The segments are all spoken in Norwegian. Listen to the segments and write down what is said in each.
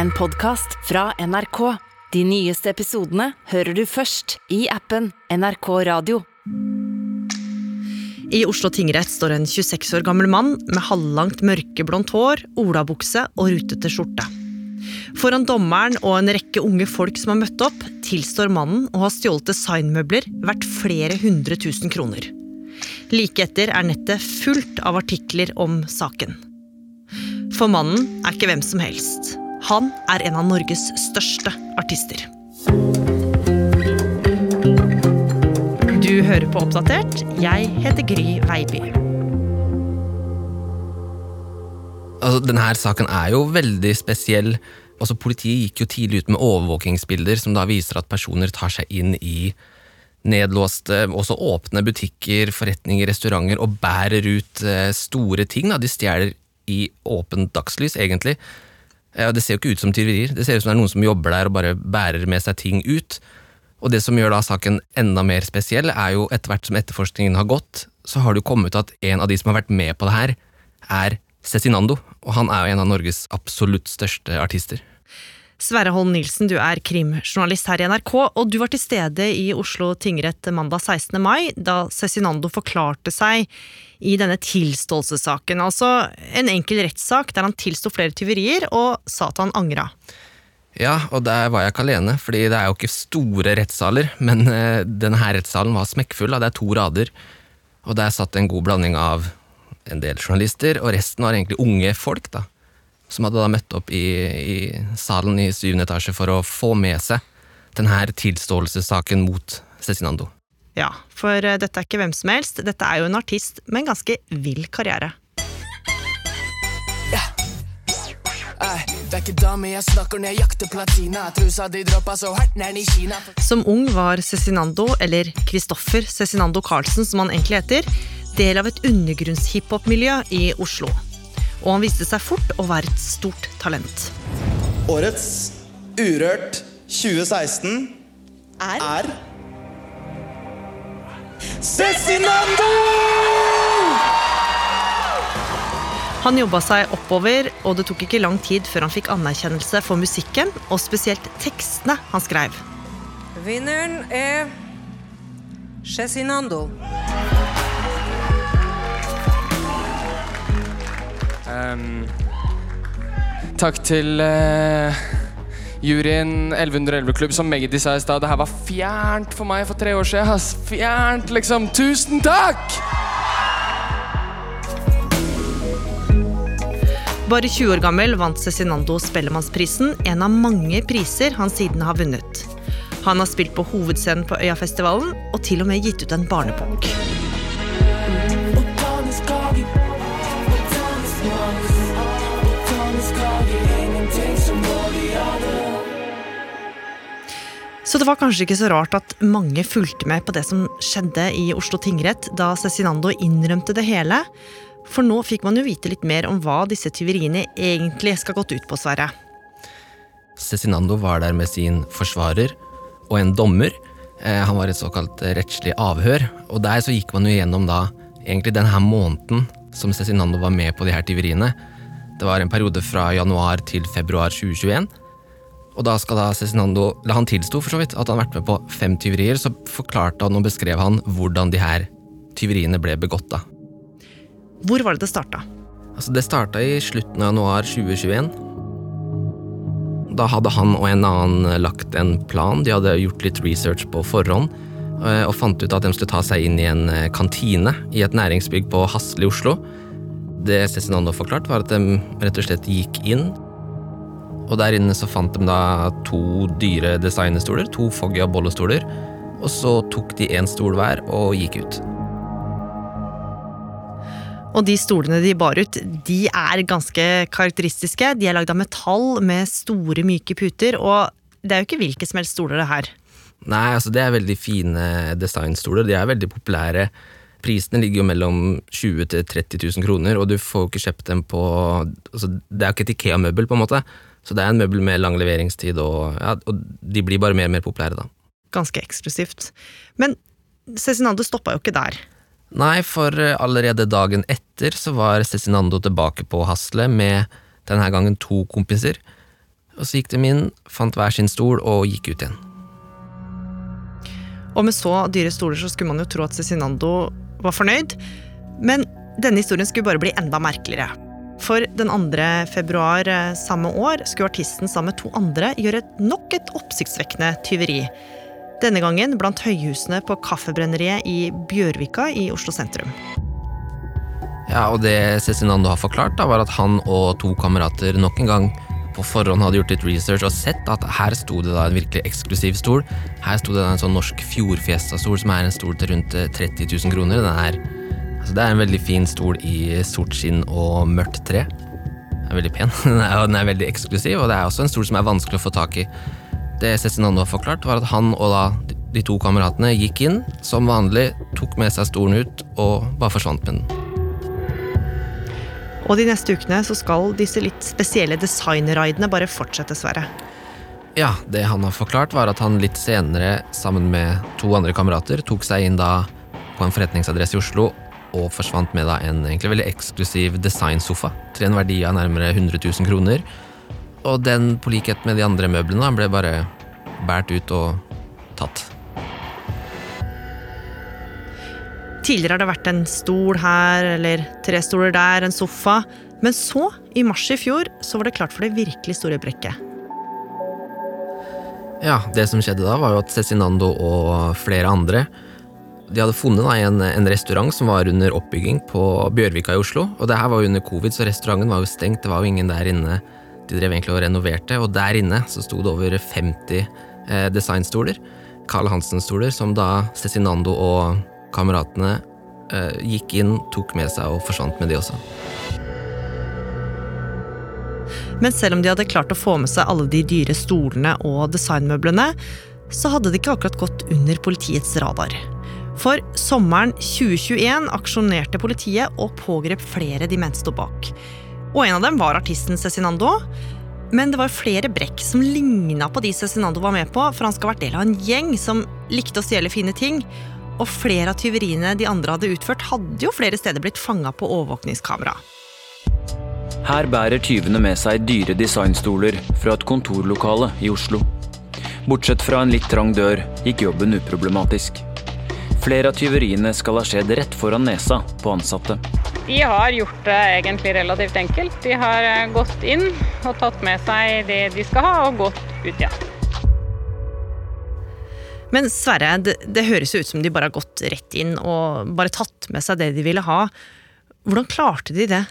en podkast fra NRK. De nyeste episodene hører du først i appen NRK Radio. I Oslo tingrett står en 26 år gammel mann med halvlangt mørkeblondt hår, olabukse og rutete skjorte. Foran dommeren og en rekke unge folk som har møtt opp, tilstår mannen å ha stjålet designmøbler verdt flere hundre tusen kroner. Like etter er nettet fullt av artikler om saken. For mannen er ikke hvem som helst. Han er en av Norges største artister. Du hører på Oppdatert. Jeg heter Gry Veiby. Altså, denne saken er jo veldig spesiell. Altså, politiet gikk jo tidlig ut med overvåkingsbilder som da viser at personer tar seg inn i nedlåste, også åpne butikker, forretninger, restauranter og bærer ut eh, store ting. Da. De stjeler i åpent dagslys, egentlig. Ja, det ser jo ikke ut som tyverier. Det ser ut som det er noen som jobber der og bare bærer med seg ting ut. Og det som gjør da saken enda mer spesiell, er jo etter hvert som etterforskningen har gått, så har det jo kommet ut at en av de som har vært med på det her, er Cezinando. Og han er jo en av Norges absolutt største artister. Sverre Holm Nilsen, du er krimjournalist her i NRK, og du var til stede i Oslo tingrett mandag 16. mai, da Cezinando forklarte seg i denne tilståelsessaken. Altså en enkel rettssak der han tilsto flere tyverier og sa at han angra. Ja, og der var jeg ikke alene, fordi det er jo ikke store rettssaler, men eh, denne her rettssalen var smekkfull, det er to rader. Og der satt en god blanding av en del journalister, og resten var egentlig unge folk, da som hadde da møtt opp i, i salen i syvende etasje for å få med seg denne tilståelsessaken mot Cezinando. Ja, for eh, dette er ikke hvem som helst. Dette er jo en artist med en ganske vill karriere. Ja. Ei, det er ikke dame jeg snakker når jeg jakter platina. Trusa di droppa så hardt nær i Kina. Som ung var Cezinando, eller Christoffer Cezinando Carlsen som han egentlig heter, del av et undergrunnshiphop-miljø i Oslo og han viste seg fort å være et stort talent. Årets Urørt 2016 er, er Cezinando! Han jobba seg oppover, og det tok ikke lang tid før han fikk anerkjennelse for musikken, og spesielt tekstene han skrev. Vinneren er Cezinando. Um, takk til uh, juryen 1111 Klubb, som Magdi sa i stad. Det her var fjernt for meg for tre år siden. Ass. Fjernt, liksom. Tusen takk! Bare 20 år gammel vant Cezinando Spellemannsprisen, en av mange priser han siden har vunnet. Han har spilt på hovedscenen på Øyafestivalen og til og med gitt ut en barnebok. Så det var kanskje ikke så rart at mange fulgte med på det som skjedde i Oslo tingrett da Cezinando innrømte det hele. For nå fikk man jo vite litt mer om hva disse tyveriene egentlig skal gått ut på, Sverre. Cezinando var der med sin forsvarer og en dommer. Eh, han var et såkalt rettslig avhør, og der så gikk man jo gjennom da egentlig denne måneden som Cezinando var med på de her tyveriene. Det var en periode fra januar til februar 2021. Og da skal da Cezinando La han tilsto for så vidt at han har vært med på fem tyverier. Så forklarte han og beskrev han hvordan de her tyveriene ble begått. da. Hvor var det det starta? Altså, det starta i slutten av januar 2021. Da hadde han og en annen lagt en plan. De hadde gjort litt research på forhånd eh, og fant ut at de skulle ta seg inn i en eh, kantine i et næringsbygg på Hasle i Oslo. Det Cezinando forklarte, var at de rett og slett gikk inn og der inne så fant de da to dyre designerstoler, to Foggia bollestoler. Og så tok de én stol hver og gikk ut. Og de stolene de bar ut, de er ganske karakteristiske. De er lagd av metall med store, myke puter, og det er jo ikke hvilke som helst stoler, det her. Nei, altså det er veldig fine designstoler. De er veldig populære. Prisene ligger jo mellom 20 000 til 30 000 kroner, og du får jo ikke kjøpt dem på altså Det er jo ikke et Ikea-møbel, på en måte. Så det er en møbel med lang leveringstid, og, ja, og de blir bare mer og mer populære, da. Ganske eksklusivt. Men Cezinando stoppa jo ikke der. Nei, for eh, allerede dagen etter så var Cezinando tilbake på Hasle med denne gangen to kompiser. Og så gikk de inn, fant hver sin stol og gikk ut igjen. Og med så dyre stoler så skulle man jo tro at Cezinando var fornøyd. Men denne historien skulle bare bli enda merkeligere. For den 2. februar eh, samme år skulle artisten sammen med to andre gjøre nok et oppsiktsvekkende tyveri. Denne gangen blant høyhusene på Kaffebrenneriet i Bjørvika i Oslo sentrum. Ja, og det Cezinando har forklart, da, var at han og to kamerater nok en gang på forhånd hadde gjort litt research og sett at her sto det da en virkelig eksklusiv stol. Her sto det da en sånn norsk Fjordfiesta-stol som er en stol til rundt 30 000 kroner. Den er, altså det er en veldig fin stol i sort skinn og mørkt tre. Den er veldig pen, er, den er veldig eksklusiv, og det er også en stol som er vanskelig å få tak i. Det Cezinando har forklart, var at han og da de to kameratene gikk inn som vanlig, tok med seg stolen ut og bare forsvant med den. Og de neste ukene så skal disse litt spesielle designraidene bare fortsette, Sverre. Ja, det han har forklart, var at han litt senere, sammen med to andre kamerater, tok seg inn da på en forretningsadresse i Oslo og forsvant med da en egentlig veldig eksklusiv designsofa til en verdi av nærmere 100 000 kroner. Og den, på likhet med de andre møblene, ble bare båret ut og tatt. Tidligere har det vært en stol her, eller tre stoler der, en sofa. Men så, i mars i fjor, så var det klart for det virkelig store brekket. Ja, det som skjedde da, var jo at Cezinando og flere andre de hadde funnet da, en, en, restaurant som var under oppbygging på Bjørvika i Oslo. Og det her var jo under covid, så restauranten var jo stengt. Det var jo ingen der inne. De drev egentlig og renoverte, og der inne så sto det over 50 eh, designstoler. Carl Hansen-stoler, som da Cezinando og kameratene eh, gikk inn, tok med seg og forsvant med de også. Men selv om de hadde klart å få med seg alle de dyre stolene og designmøblene, så hadde det ikke akkurat gått under politiets radar. For sommeren 2021 aksjonerte politiet og pågrep flere de mente sto bak. Og en av dem var artisten Cezinando. Men det var flere brekk som ligna på de Cezinando var med på, for han skal ha vært del av en gjeng som likte å stjele fine ting. Og flere av tyveriene de andre hadde utført, hadde jo flere steder blitt fanga på overvåkningskamera. Her bærer tyvene med seg dyre designstoler fra et kontorlokale i Oslo. Bortsett fra en litt trang dør gikk jobben uproblematisk. Flere av tyveriene skal ha skjedd rett foran nesa på ansatte. De har gjort det egentlig relativt enkelt. De har eh, gått inn og tatt med seg det de skal ha, og gått ut igjen. Men Sverre, det, det høres jo ut som de bare har gått rett inn og bare tatt med seg det de ville ha. Hvordan klarte de det?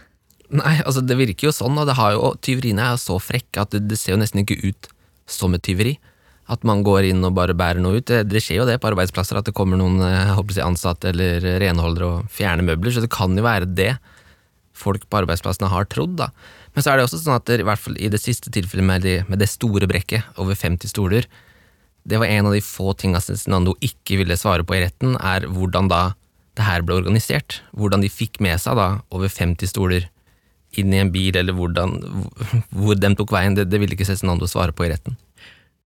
Nei, altså Det virker jo sånn, og det har jo, tyveriene er jo så frekke at det, det, ser jo nesten ikke ut som et tyveri. At man går inn og bare bærer noe ut. Det, skjer jo det på arbeidsplasser, at det kommer noen eh, si, ansatte eller renholdere og fjerner møbler, så det kan jo være det folk på arbeidsplassene har trodd. da. Men så er det også sånn at i hvert fall i det siste tilfellet med, de, med det store brekket, over 50 stoler, det var en av de få tinga Cezinando ikke ville svare på i retten, er hvordan da det her ble organisert. Hvordan de fikk med seg da over 50 stoler inn i en bil, eller hvordan, hvor de tok veien, det, det ville ikke Cezinando svare på i retten.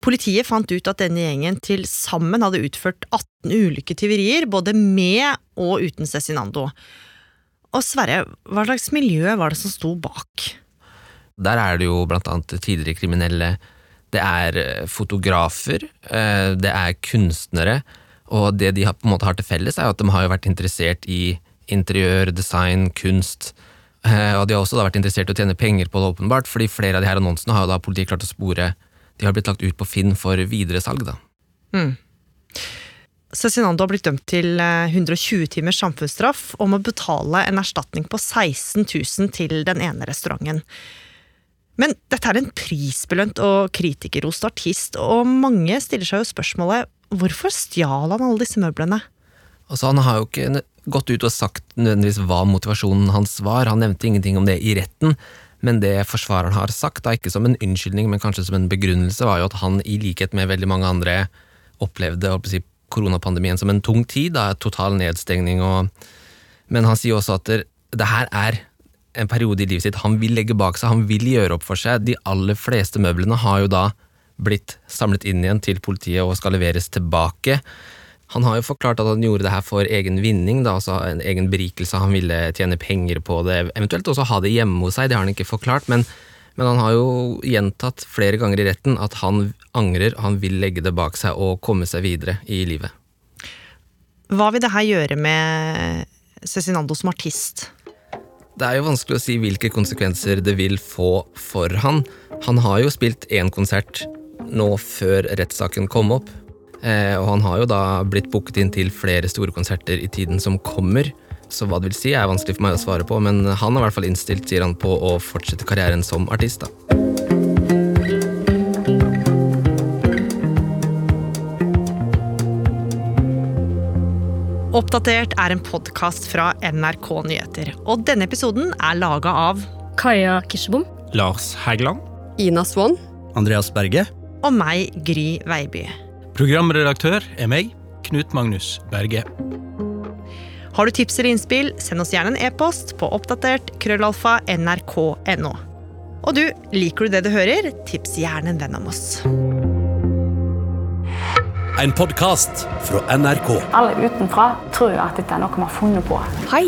Politiet fant ut at denne gjengen til sammen hadde utført 18 ulike tyverier, både med og uten Cezinando. Og Sverre, hva slags miljø var det som sto bak? Der er det jo blant annet tidligere kriminelle, det er eh, fotografer, eh, det er kunstnere, og det de på en måte har til felles, er at de har vært interessert i interiør, design, kunst. Eh, og de har også vært interessert i å tjene penger på det, åpenbart, fordi flere av de her annonsene har jo da politiet klart å spore De har blitt lagt ut på Finn for videresalg, da. Mm. Cezinando har blitt dømt til 120 timers samfunnsstraff og må betale en erstatning på 16 000 til den ene restauranten. Men dette er en prisbelønt og kritikerrost artist, og mange stiller seg jo spørsmålet hvorfor stjal han alle disse møblene? Altså, han har jo ikke gått ut og sagt nødvendigvis hva motivasjonen hans var, han nevnte ingenting om det i retten, men det forsvareren har sagt, da ikke som en unnskyldning, men kanskje som en begrunnelse, var jo at han i likhet med veldig mange andre opplevde si, koronapandemien som en tung tid, da, total nedstengning og Men han sier også at det, her er en periode i livet sitt han vil legge bak seg, han vil gjøre opp for seg. De aller fleste møblene har jo da blitt samlet inn igjen til politiet og skal leveres tilbake. Han har jo forklart at han gjorde det her for egen vinning, da, altså en egen berikelse. Han ville tjene penger på det, eventuelt også ha det hjemme hos seg, det har han ikke forklart. Men, Men han har jo gjentatt flere ganger i retten at han angrer, han vil legge det bak seg og komme seg videre i livet. Hva vil det her gjøre med Cezinando som artist? Det er jo vanskelig å si hvilke konsekvenser det vil få for han. Han har jo spilt én konsert nå før rettssaken kom opp. Eh, og han har jo da blitt booket inn til flere store konserter i tiden som kommer. Så hva det vil si, er vanskelig for meg å svare på, men han er i hvert fall innstilt sier han, på å fortsette karrieren som artist. da. Oppdatert er en podkast fra NRK Nyheter. Og denne episoden er laga av Kaja Kirsebom. Lars Hægeland. Ina Swann. Andreas Berge. og meg, Gry Veiby. Programredaktør er meg, Knut Magnus Berge. Har du tips eller innspill, send oss gjerne en e-post på oppdatert krøllalfa nrk.no. Og du, liker du det du hører, tips gjerne en venn om oss. En podkast fra NRK. Alle utenfra tror jo at dette er noe vi har funnet på. Hei,